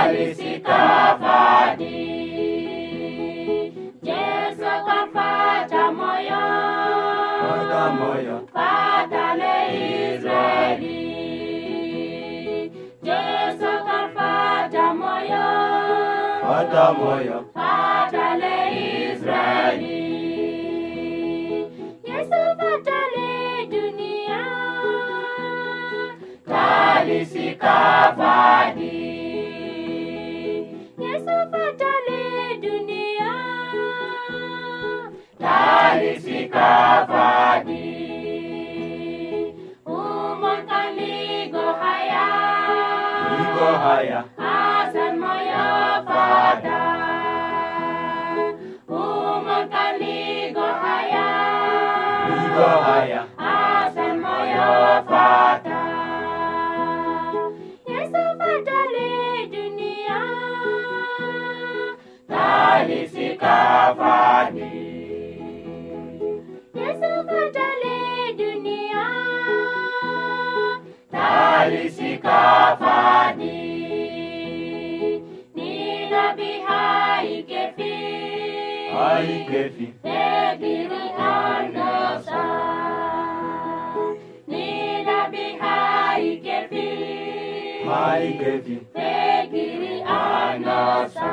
alisikafadi Yesu akamfata moyo fata moyo fatale Israeli Yesu akamfata moyo fata moyo fatale Israeli Yesu fatale dunia talisikafadi haya asemayo fada umotaligo haya ligo haya asemayo fada Yesu fadali dunia Thank you. bihaikefi haikefi tegiri anasa tegiri anasa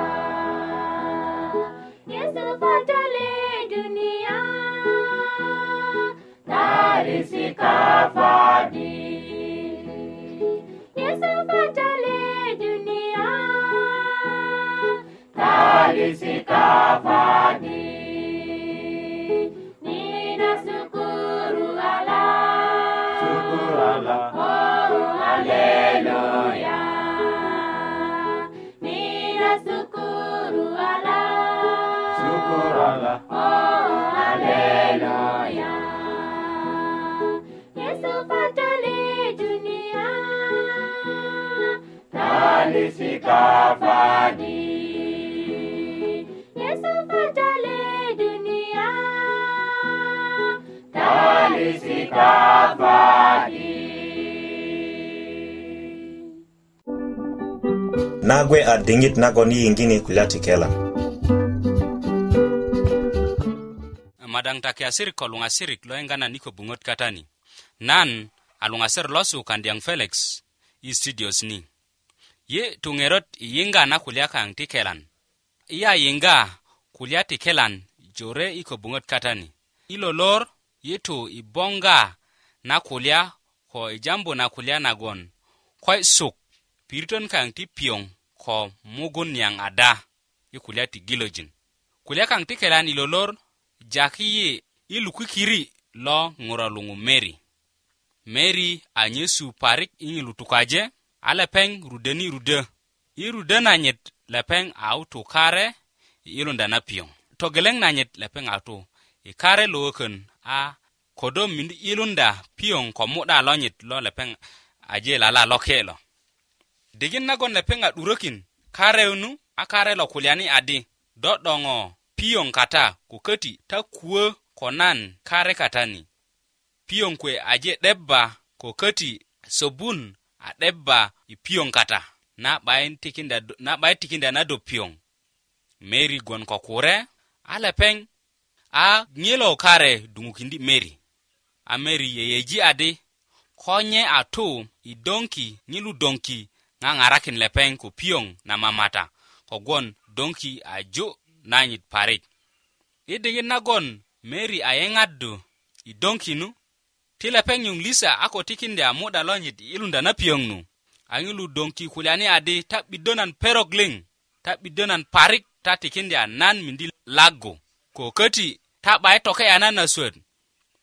Yesu fatale dunia Ali se cavani. कफादी ये सब चले दुनिया tali sikafadi nagwe a dingit nagoni ingini kulati kela madang take asirik ko asirik lo engana niko bungot katani nan a luŋaser losu kandiang felix i studios ni ye tuŋerot i yiŋga na kulya kaŋ ti kelan i a yiŋga kulya ti kelan jore i köbuŋöt katani i lolor ye tu i boŋga na kulya ko i jambu na kulya nagon ko'y suk piritön kaŋ ti piyoŋ ko mugun niyaŋ ada i kulya ti gilojin kulya kaŋ ti kelan i lolor jaki yi i lukikiri lo ŋura luŋu meri meri a nyesu parik i ŋilutukaje a lepeŋ rudeni rudö i rudö nanyit lepeŋ a tu kare i ilunda na piyoŋ togeleŋ nanyit lepeŋ a tu i kare lowökön e a kodo mindi ilunda piyoŋ ko mu'da lonyit lo lepeŋ aje lala loke lo digin nagon lepeŋ a 'durökin kareunu a kare lo kulyani adi do 'doŋo piyoŋ kata ko köti ta kuwö ko nan kare katani piyoŋ kuwe aje 'debba ko köti sobun a 'debba i piyoŋ kata na 'bayi tikinda na do piyoŋ meri gwon ko kure a lepeŋ a ŋilo kare duŋukindi meri a meri yeyeji adi ko nye a tu i donki ŋilu donki ŋaŋarakin lepeŋ ko piyoŋ na mamata kogwon donki a ju nanyit parik i diŋit nagon meri a yeŋaddu i donkinu ti lepeŋ yuŋ lisa a ko tikindi a mu'da lonyit i ilunda na piyoŋ nu a ŋilu donki kulyani adi ta 'biddö nan perok liŋ ta 'biddö nan parik ta tikindi a nan mindi lagu ko köti ta 'bayi toke yanan na suwet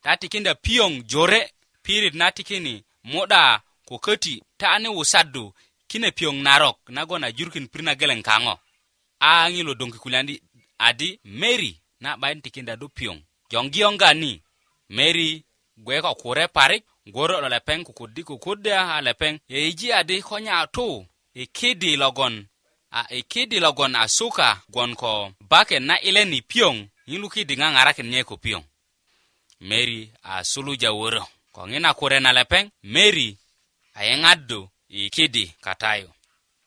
ta tikindi a piyoŋ jore pirit na tikini mu'da ko köti ta ani wusaddu kine piyoŋ narok nagon a jurkin pirit na geleŋ kaŋo a ŋilu donki kulyani adi meri na 'bayin tikindi a do piyoŋ joŋgiyoŋga ni meri gwe ko kure parik gworo lo lepeŋ kukudi kukudi a lepeŋ yeyiji adi ko nye tu ikidi e logon a ikidi e logon a suka gwon ko bake na ile ni piyong yiluki di nga ngarakin nye ko piyong meri a sulu jaworo ko ngina kure na lepeŋ meri ayengaddu ikidi katayo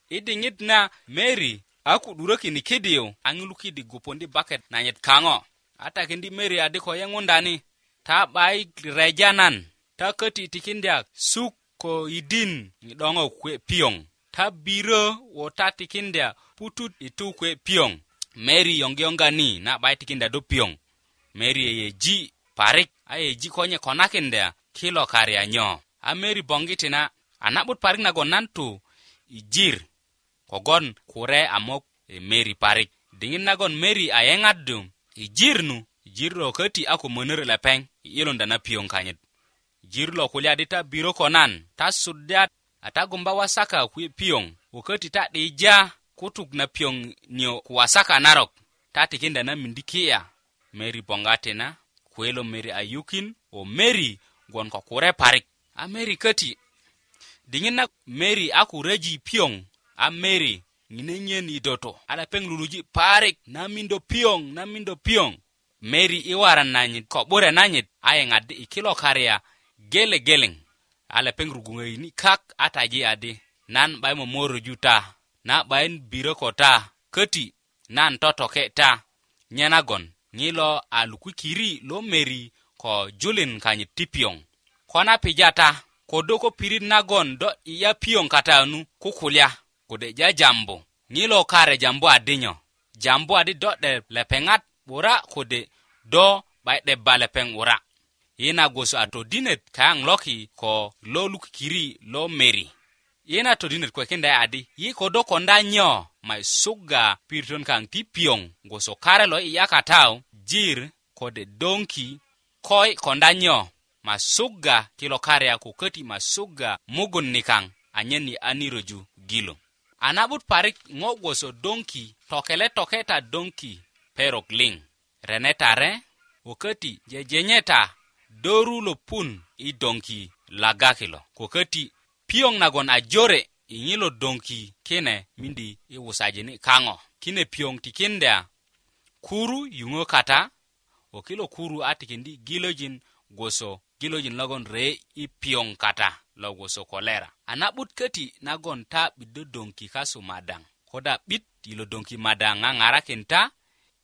idi ngit na meri aku durokin ikidi yo angilukidi gupondi bake na nyet kango ata kindi meri adi ko yengundani ta 'bayik rejanan ta köti tikindyak suk ko idin i 'doŋo kuwe piyoŋ ta birö wo ta tikindya putut i tu kuwe piyoŋ meri yongiyongani na 'bayi tikindya do piyoŋ meri yeyeji parik a yeji konye konakindya kilo karya nyo a meri boŋgiti na a na'but parik nagon nan tu i jir kogon kure amok e meri parik diŋit nagon meri a yeŋat du i jir nu jir ro köti a ko mönörö lepeŋ yelonda na piyoŋ kanyit jir lo kulya di ta biro ko nan ta sudya a ta gumba wasaka kuye piyoŋ ko köti ta 'dija kutuk na piyoŋ niyo ku wasaka narok ta tikinda na mindi ki'ya meri boŋgati na kuwelo meri ayukin wo meri gwon ko kure parik a meri köti diŋit na meri a ku reji piyoŋ a meri ŋine nyen i doto a lepeŋ luluji parik na mindo piyoŋ na mindo piyoŋ meri iwaran nanyit ko bure nanyit ayeng adi ikilo karya gele geleng ale peng rugungai ni kak ataji adi nan bay mo moro juta na bayin biro kota keti nan toto ke ta nyenagon ngilo aluku kiri lo meri ko julin kanyi tipiong kona pijata kodoko pirin nagon do iya piong kata anu kukulya kude ja jambo ngilo kare jambo adinyo jambo adi do de lepengat wura kode do bai de bale peng wura yena goso ato dinet kang loki ko lo luk kiri lo meri yena to dinet ko kenda adi yi ko do konda nyo mai suga pirton kang ti piong goso kare lo iya katao jir kode donki koi konda nyo masuga kilo kare ako kati masuga mugun nikang anyen ni aniroju gilo anabut parik ngo goso donki tokele toketa donki perok liŋ renetare ko köti jejenyeta doru lo pun i donki lagaki lo ko köti piyoŋ nagon a jore iŋi lo donki kine mindi i wusajini kaŋo kine piyoŋ tikindya kuru yuŋö kata ko kilo kuru a tikindi gilojin gwoso gilojin logon ree i piyoŋ kata lo gwoso kolera a na'but köti nagon ta 'biddö donki kasu madaŋ koda 'bit i lo donki madaŋ ŋaŋarakin ta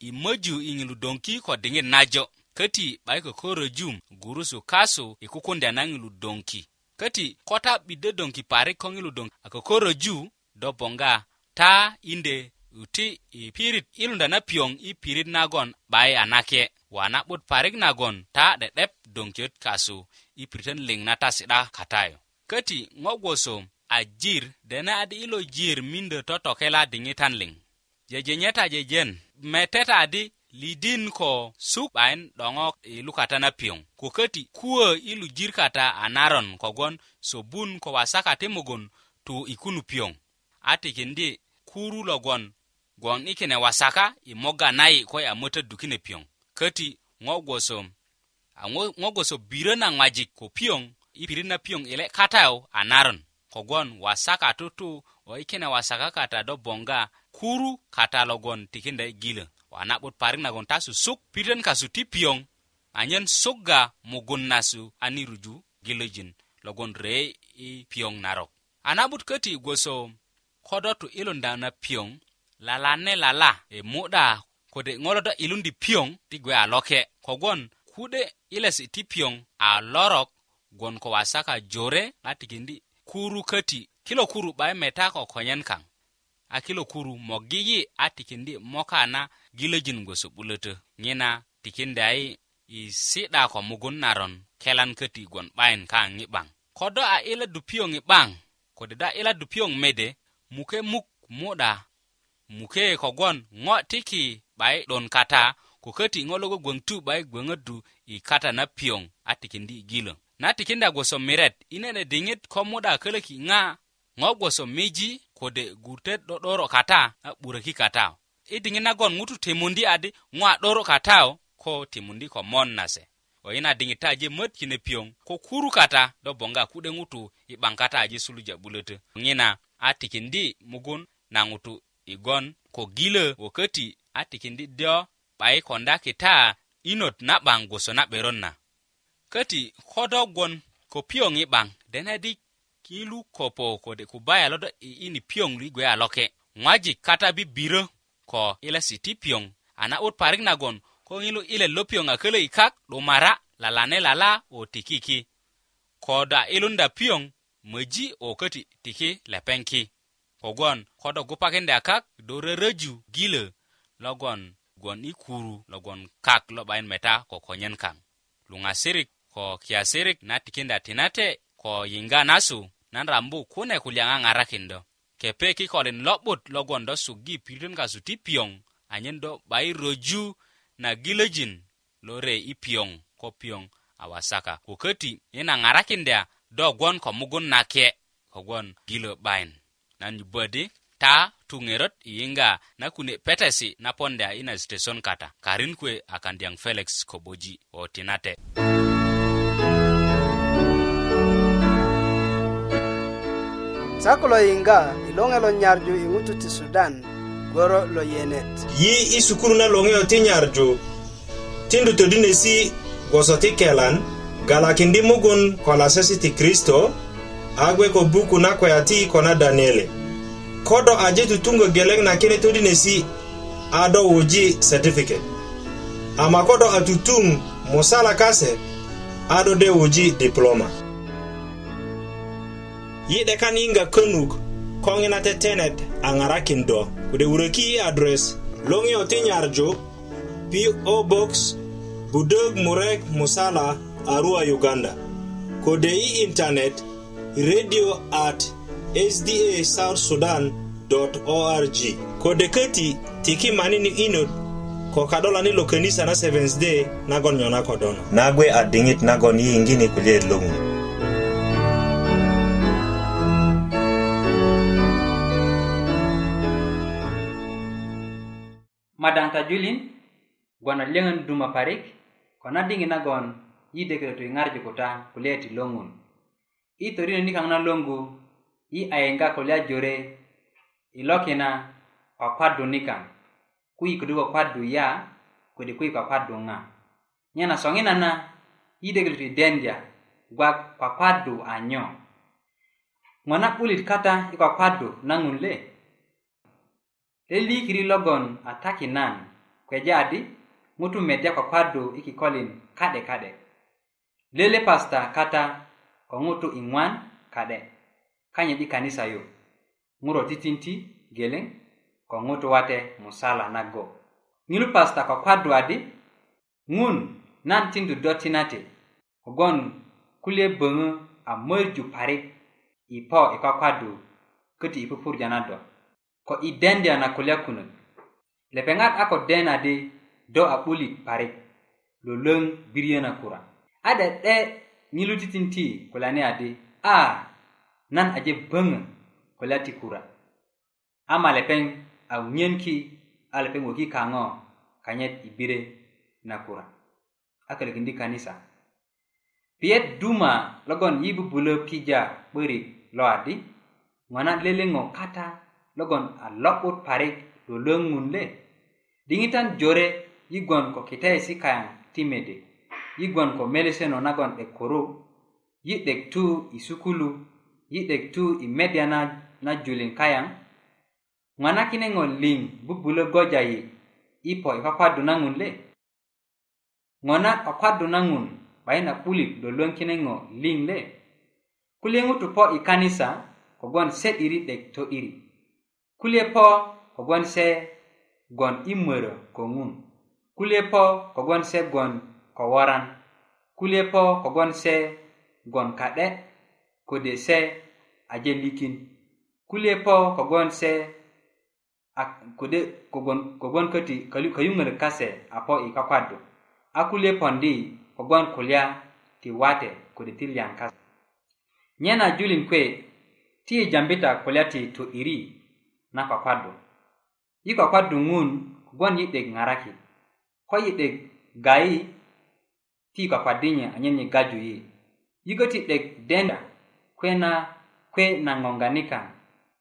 i möju i ŋiludoŋki ko diŋit najo köti 'bayi kokoro jum gurusu kasu i kukunda na ŋiludoŋki köti ko ta 'biddö doŋki parik ko ŋiludoŋ a kokoro ju do boŋga ta inde yuti i pirit ilunda na piyoŋ i pirit nagon 'bayi a nake wana 'but parik nagon ta 'de'dep doŋkiyöt kasu i piritön liŋ na ta si'da katayu köti ŋo gwoso a jir dena adi ilo jir mindö totokela diŋitan liŋ jejenyeta jejen meteta di lidin ko suk 'bayin 'doŋok i lukata na piyoŋ ko köti kuwö i lu jir kata a naron kogwon sobun ko wasaka ti mugun tu i kunu piyoŋ a tikindi kuru logwon gwon i kine wasaka i moga nayi ko i a mötöddu kine piyoŋ köti ŋo gwoso a ŋo gwoso birö na ŋwajik ko piyoŋ i pirit na piyoŋ ile katayu a naron kogwon wasaka tutu o i kine wasaka kata do boŋga kuru kata logon tikinda gile wana but parin nagon tasu suk piren kasu ti piong anyen suga mugun nasu aniruju gilejin logon re i piong narok anabut kati gwoso kodotu ilunda na piong lala ne lala e muda kode ngoloda ilundi piong ti gwe aloke kogon kude iles ti piong a lorok gon ko wasaka jore na tikindi kuru kati kilo kuru bae metako konyen kang akilo kuru mogigi a tikindi moka na gilojin gwoso 'bulötö ŋina tikindi ayi i si'da ko mugun naron kelan köti gwon 'bayin kaŋ ŋi'baŋ kodo a ila dupiyoŋ i'baŋ kode da ila dupiyoŋ mede muke muk mu'da muke kogwon ŋo tiki 'bayi 'don kata ko köti ŋo logo gwoŋ tu 'bayi gwöŋödu i kata na piyoŋ a tikindi i gilö na tikindi a gwoso miret i nene diŋit ko mu'da kölöki ŋa' ŋo gboso miji kode gurtet 'do'doro kata a 'buröki katao i diŋit nagon ŋutu temundi adi ŋo a 'doro katao ko temundi ko mon nase ko yina diŋit aje möt kine piyoŋ ko kuru kata do boŋga ku'de ŋutu i 'baŋ kata aje suluja 'bulötö ŋina a tikindi mugun na ŋutu i gon ko gilö wo köti a tikindi dyo 'bayi konda kita inot na'baŋ gboso na 'beron na köti ko do gwon ko piyoŋ i 'baŋ denedik kilu kopo kode kubaya lodo ini piong li gwe aloke ngwaji kata bi biro ko ile siti piong ana ut parik nagon ko ngilu ile lopiong akele ikak lumara lalane lala o tikiki koda ilunda piong maji o kati tiki lepenki kogon kodo gupakinde akak dorereju gile logon gon ikuru logon kak lobain meta ko konyen kang lunga sirik ko kiasirik na tikinda tinate ko yinga nasu nan rambu kune kulyaŋa ŋarakindo kepe kikolin lo'but logon do sugi piritön kasu ti piyoŋ anyen do 'bayi roju na gilöjin lo re i piyoŋ ko piyoŋ a wasaka ko köti i na ŋarakindya do gwon ko mugun nake kogwon gilö 'bayin nan yubödi ta tu ŋerot i yiŋga na kune petesi na pondya i na steson kata karin kuwe a kandyaŋ felix koboji wo tinate mm -hmm. chako lo yinga ilonge lo nyarju ingutu ti Sudan goro lo yenet. Yi isukuru na longe ti nyarju tindu to dinesi goso ti kelan galakindi mugun kola sesi ti Kristo agwe ko buku na kwa ati kona Daniele. Kodo aje tutungo geleng na kene to dinesi ado uji certificate. Ama kodo atutung musala kase ado de uji diploma. yi'de kan yiŋga könuk koŋina tetenet a ŋarakin do kode wuröki i adres loŋiyo ti nyarju po box budök murek musala arua uganda kode i intanet radio at sda south sudan org kode köti tiki manini inot ko kadolani lo könisa na 7 day nagon nyona kodono nagwe a diŋit nagon yiyiŋgini kulyeet loŋun madanta julin gwana leŋön duma parik ko na diŋit nagon yi de kilo tu ŋarju kuta kulya ti loŋun yi torino nikaŋ na loŋgu yi ayiŋga kulya jore i lokina kwakwaddu nikaŋ ku yi ködu kwakwaddu ya kode ku yi kwakwaddu ŋa nyena soŋina na yi de kilo tu i dendya gwa kwakwaddu anyo ŋo na 'bulit kata i kwakwaddu naŋun le lelikiri logon a taki nan kweja adi ŋutuu medya kwakwadu i kikolin ka'de ka'de lele pasta kata ko ŋutu i ŋwan ka'de kanye i kanisa yu ŋuro titinti geleŋ ko ŋutu wate musala nago ŋilu pasta kwakwadu adi ŋun nan tindu do tinate kogon kulye böŋö a mörju parik i po i kwakwadu köti i pupurja na do ko i dendya na kulya kunök lepeŋat a ko dena di do a 'bulit parik lo löŋ biriyö na kura a de'de ŋilu titin ti kulyani adi a nan aje böŋö kulya ti kura ama lepeŋ a ŋiyen ki a lepeŋ woki kaŋo kanyet i bire na kura a kölökindi kanisa piyet duma logon yi bubulö pija 'börik lo adi ŋona leleŋo kata logon a lo'but parik lo löŋun le diŋitan jore yi gwon ko kitaesi e kayaŋ ti mede yi gwon ko meleseno nagon 'dek koru yi 'dek tu i sukulu yi 'dek tu i medya na, na juliŋ kayaŋ ŋwanakine ŋo liŋ bubulö gojayi i po i kwakwadu na ŋun le ŋo na kwakwadu na ŋun 'bayin a 'bulit lo löŋkine ŋo liŋ le kulye ŋutu po i kanisa kogwon se'diri 'dek to'diri kulye po kogwon se gwon i mörö ko ŋun kulye po kogwon se gwon ko woran kulye po kogwon se gwon ka'de kode se aje likin kulye po kogwon se a kode kogwon kogwon köti köyuŋörök kase a po i kwakwadu a kulye pondi kogwon kulya ti wate kode ti liyan kase nyena julin kwe ti jambita kulya ti to'iri na kwakwadu yi kwakwadu ŋun kogwon yi'dik ŋaraki ko yi'dik gayi ti kwakwadinye anyen yi gaju yi yigo ti 'dek denda kwe na kwe na ŋoŋganikaŋ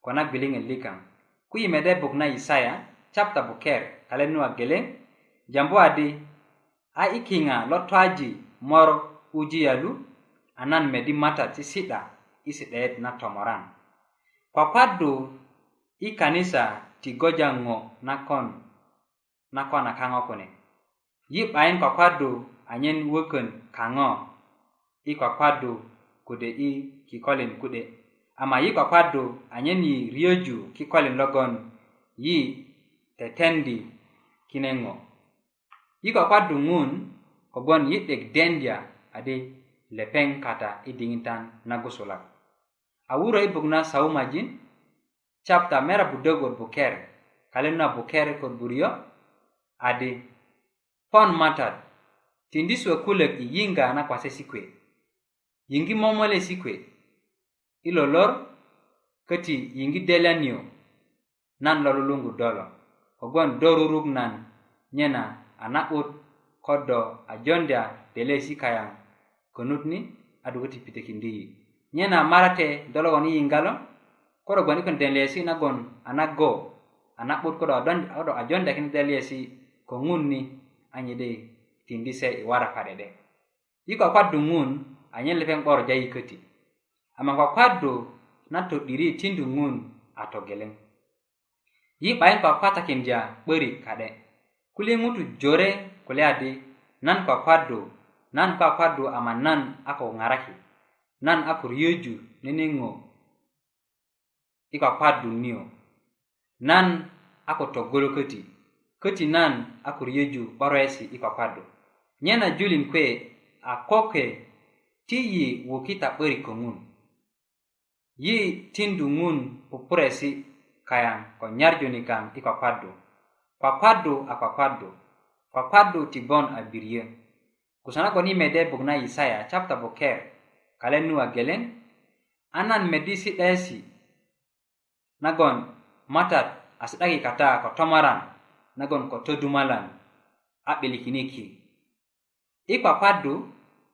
ko na gwiliŋet likaŋ ku yi mede buk na isaya chapta buker kalet nu a geleŋ jambu adi a i kiŋa lo twaji mor uji yalu a nan medi mata ti si'da i si'deyet na tomoran kwakwadu i kanisa ti goja ŋo nakon nakon a kaŋo kune yi 'bayin kwakwadu anyen wökön kaŋo i kwakwadu kode i kikolin ku'de ama yi kwakwadu anyen yi riyöju kikolin logon yi tetendi kine ŋo yi kwakwadu ŋun kogwon yi 'dek dendya adi lepeŋ kata i diŋitan na gusulak a wurö i buk na saumajin chapta amera budo kod bukere kalen na bukere kod buryo adi pon matad tindiswa kulek iyinga na kwase sikwe yingi momole sikwe ilolor kati yingi delanio nan lolulungu dolo ogwan dorurug nan nyena anaut kodo ajonda dele sikayang konutni adukoti pitekindiyi nyena marate dologo ni yingalo koro gboŋ kikölin den liyesi nagon a nago a na'but ko do a jondakinda liyesi ko ŋun ni anyedi tindi se i warapa dede i kwakwaddu ŋun anyen lepeŋ 'borja i köti ama kwakwaddu na to'diri tindu ŋun a togeleŋ yi 'bayin kwakwatakindya 'börik ka'de kule ŋutu jore kule adi nan kwakwaddu nan kwakwaddu ama nan a ko ŋaraki nan a kuryöju neneŋo i kwakwadun niyo nan a ko togolo köti köti nan a ko ryöju 'boroyesi i kwakwadu nyena julin kwe a koke ti yi wokita 'börik ko ŋun yi tindu ŋun pupuresi kayaŋ ko nyarju nigaŋ i kwakwadu kwakwadu a kwakwadu kwakwadu tibon a biryö kusan agon i mede buk na isaya chapta buker kalennu a geleŋ a nan medi si'desi' nagon matat a si'daki kata ko tomaran nagon ko todumalan a 'belikiniki i kpakpadu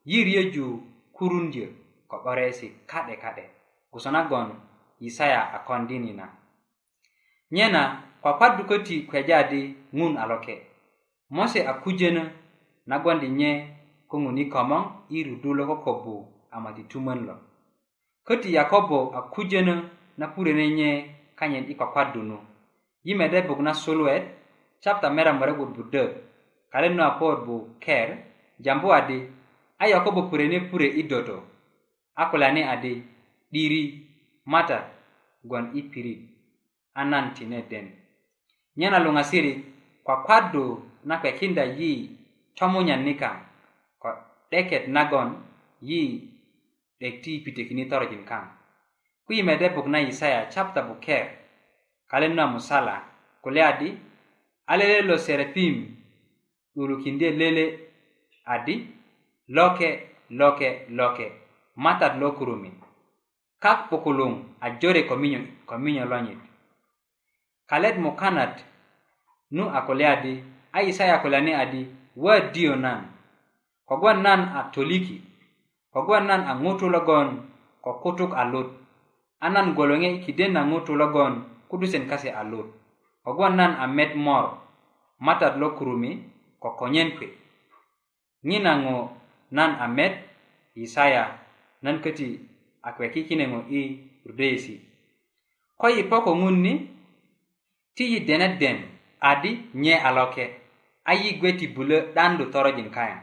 yiryöju kurundyö ko 'boresi ka'de ka'de gusa nagon yisaya a kondinina nyena kpakpadu köti kpeja di ŋun aloke mose a kujönö nagondi nye ko ŋuni komoŋ i rudu lo kokobu a matitumön lo köti yakobo a kujönö na purene nye kanyen i kwakwadunu yi mede buk na suluet capta mera murebut budö kare nu apuot bu ker jambu adi a yoko bu pure ni pure i doto a kulani adi diri mata gwon i pirit a nan tine den nyena luŋasiri kwakwadu na kwekinda yi tomunyan nika ko deket nagon yi dekti pitekini torojin kaŋ ku yi mede buk na isaya chapta buke kalen na musala kule adi alele lo serepim urukindie lele adi loke loke loke matat lo kurumin kak pukulung a jore kominyo, kominyo lonyit kalet mukanat nu akule adi a isaya kulani adi wa dio nan kogwan nan a toliki kogwan nan a ŋutu logon ko kutuk a lut anan gwoloŋe i kiden na ŋutu logon kudusen kase a lut kogwon nan a met mor matat lo kurumi ko konyen kwe ŋina ŋo nan a met isaya nan köti a kwe kikinen ŋo i rudeyesi ko i poko ŋun ni ti yi deneden adi nye aloke a yi gwe ti bulö 'dandu torojin kayaŋ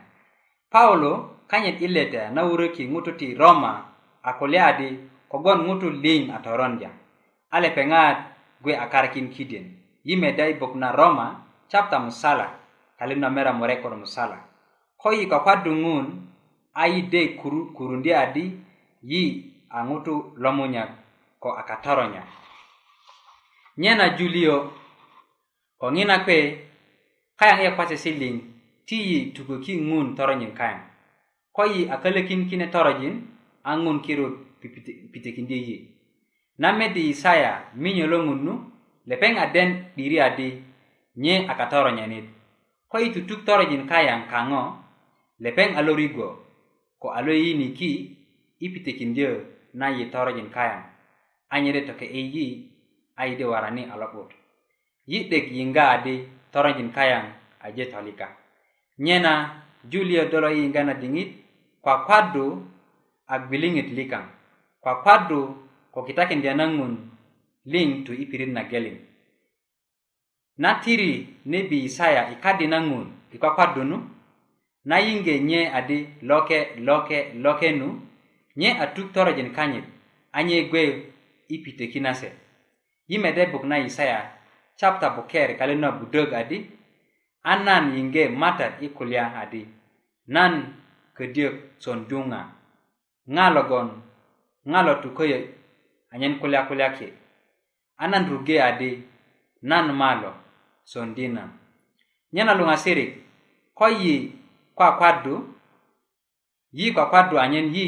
paulo kanyit i leda na wuröki ŋutu ti roma a kulya di kogon ŋutu liŋ a toronja a lepeŋat gwe a karikin kiden yi meda i bok na roma chapta musala kalin nomera murekod musala ko yi kwakwadu ŋun a yide kuru, kurundi adi yi a ŋutu lomunya ko a katoronya nyena julio ko ŋina kwe kayaŋ iye kwase siliŋ ti yi tukuki ŋun toronyin kayaŋ ko yi a kölökin kine torojin a ŋun kirut pitikindi yi name di isaya minyo lo ŋunu lepeŋ aden 'diri adi nye a katoronyanit ko i tutuk torojin kayaŋ kaŋo lepeŋ a lorigwo ko a lo yiniki i pitikindyö na yi torojin kayaŋ anyere toke i yi a yi di warani a lo'but yi 'dek yiŋga adi torojin kayaŋ aje tolika nye na juliyo dolo yiŋga na diŋit kwakwadu a gwiliŋit likaŋ papaddu ko kitakindya na ŋun liŋ tu i pirit na geleŋ na tiri ne bi isaya i kadi na ŋun i kwakwaddu nu na yiŋge nye adi loke loke loke nu nye a tuk torojin kanyit anye gwe i piteki na se yi mede buk na isaya chapta buker kalen na budög adi a nan yiŋge matat i kulya adi nan ködyök sondunga ŋa logon ŋa lo tuköyöt anyen kulya kulya ki a nan rugö adi nan malo sondi na nyena luŋasirik ko yi kwakwadu yi kwakwadu anyen yi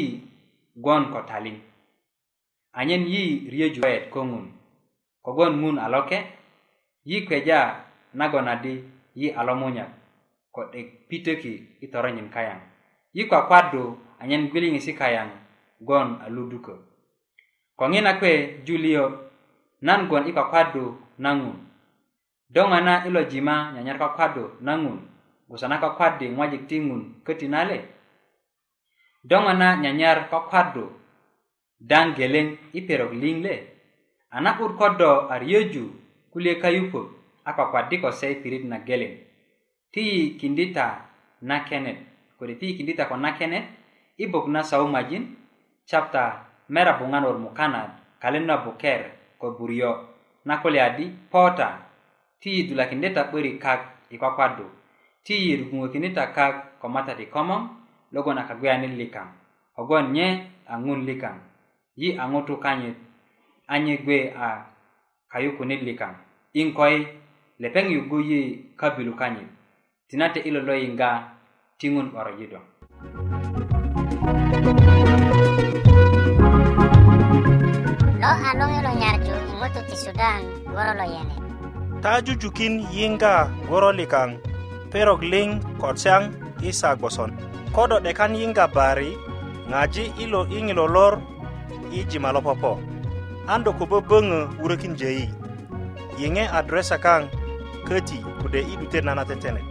gwon ko talin anyen yi riyöju koyet ko ŋun kogwon ŋun a loke yi kweja nagon adi yi a lomunyak ko 'dek pitöki i toronyin kayaŋ yi kwakwadu anyen gwiliŋisi kayaŋ gon a luduko ko ŋina kuwe julio nan gon i kwakwadu na ŋun doŋa na i lo jima nyanyar kwakwadu na ŋun gusa na kwakwadi ŋwajik ti ŋun köti nale doŋa na nyanyar kwakwadu daŋ geleŋ i perok liŋ le a na'but ko do a riyöju kulye kayupö a kwakwadi ko se i pirit na geleŋ ti yi kindita na kenet kode ti yi kindita ko na kenet i buk na saumajin chapta merabuŋanor mukanat kalen na buker ko buryo na kulya di pota ti yidulakindi ta 'börik kak i kwakwadu ti yiruguŋökindi ta kak ko matati komoŋ logon a kagwiyani likaŋ kogwon nye a ŋun likaŋ yi a ŋutu kanyit anye gwe a kayukunit likaŋ iŋ koy lepeŋ yugu yi kabilu kanyit tinate ilolo yiŋga ti ŋun 'borojido thank you alonge lo nyarju ingoto ti sudan goro lo ta jujukin yiŋga goro likaŋ perok liŋ kod siyaŋ i sa gboson ko do 'dekan yiŋga bari ŋaji ilo i lolor lor i jima lo popo an do ko böböŋö wurökin jeyi yiŋe adresa kaŋ köti kude i 'dutet na na tetenet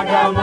Chicago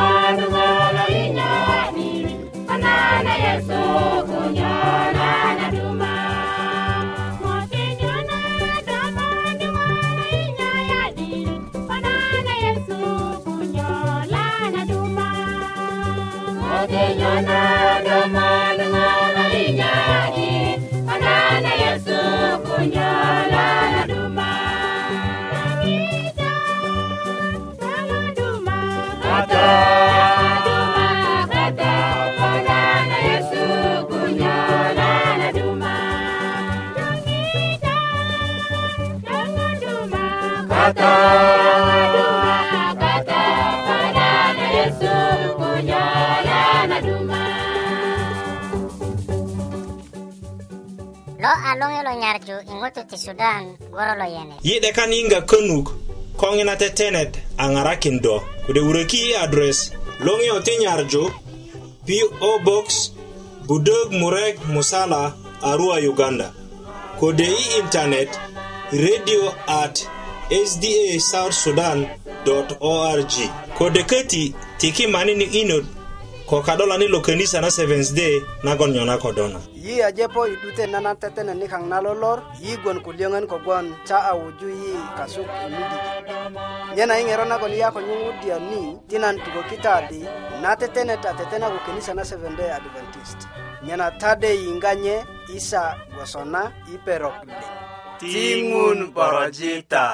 lo a e loŋe nyarju i e ti sudan goro lo yene yi'de kan yiŋga könuk ko ŋina tetenet a ŋarakin do kode wuröki i adres loŋiyo e ti nyarju po box budök murek musala arua uganda kode i intanet radio at sda south sudan org kode köti tiki mani ni inot ko kadolani lo könisa na seventh day nagon nyona kodona yi ajepo i 'dute nana tetene nikaŋ na lolor yi gwon kulyöŋön kogwon ca a wuju yi kasuk i midi nyena i ŋero nagon yi a ko nyuŋudya ni ti nan tukökita adi na tetene ta tetena ko könisa na seventh day adventist nyena tade yiŋga nye isa gwoso na i perok li Timun Parajita.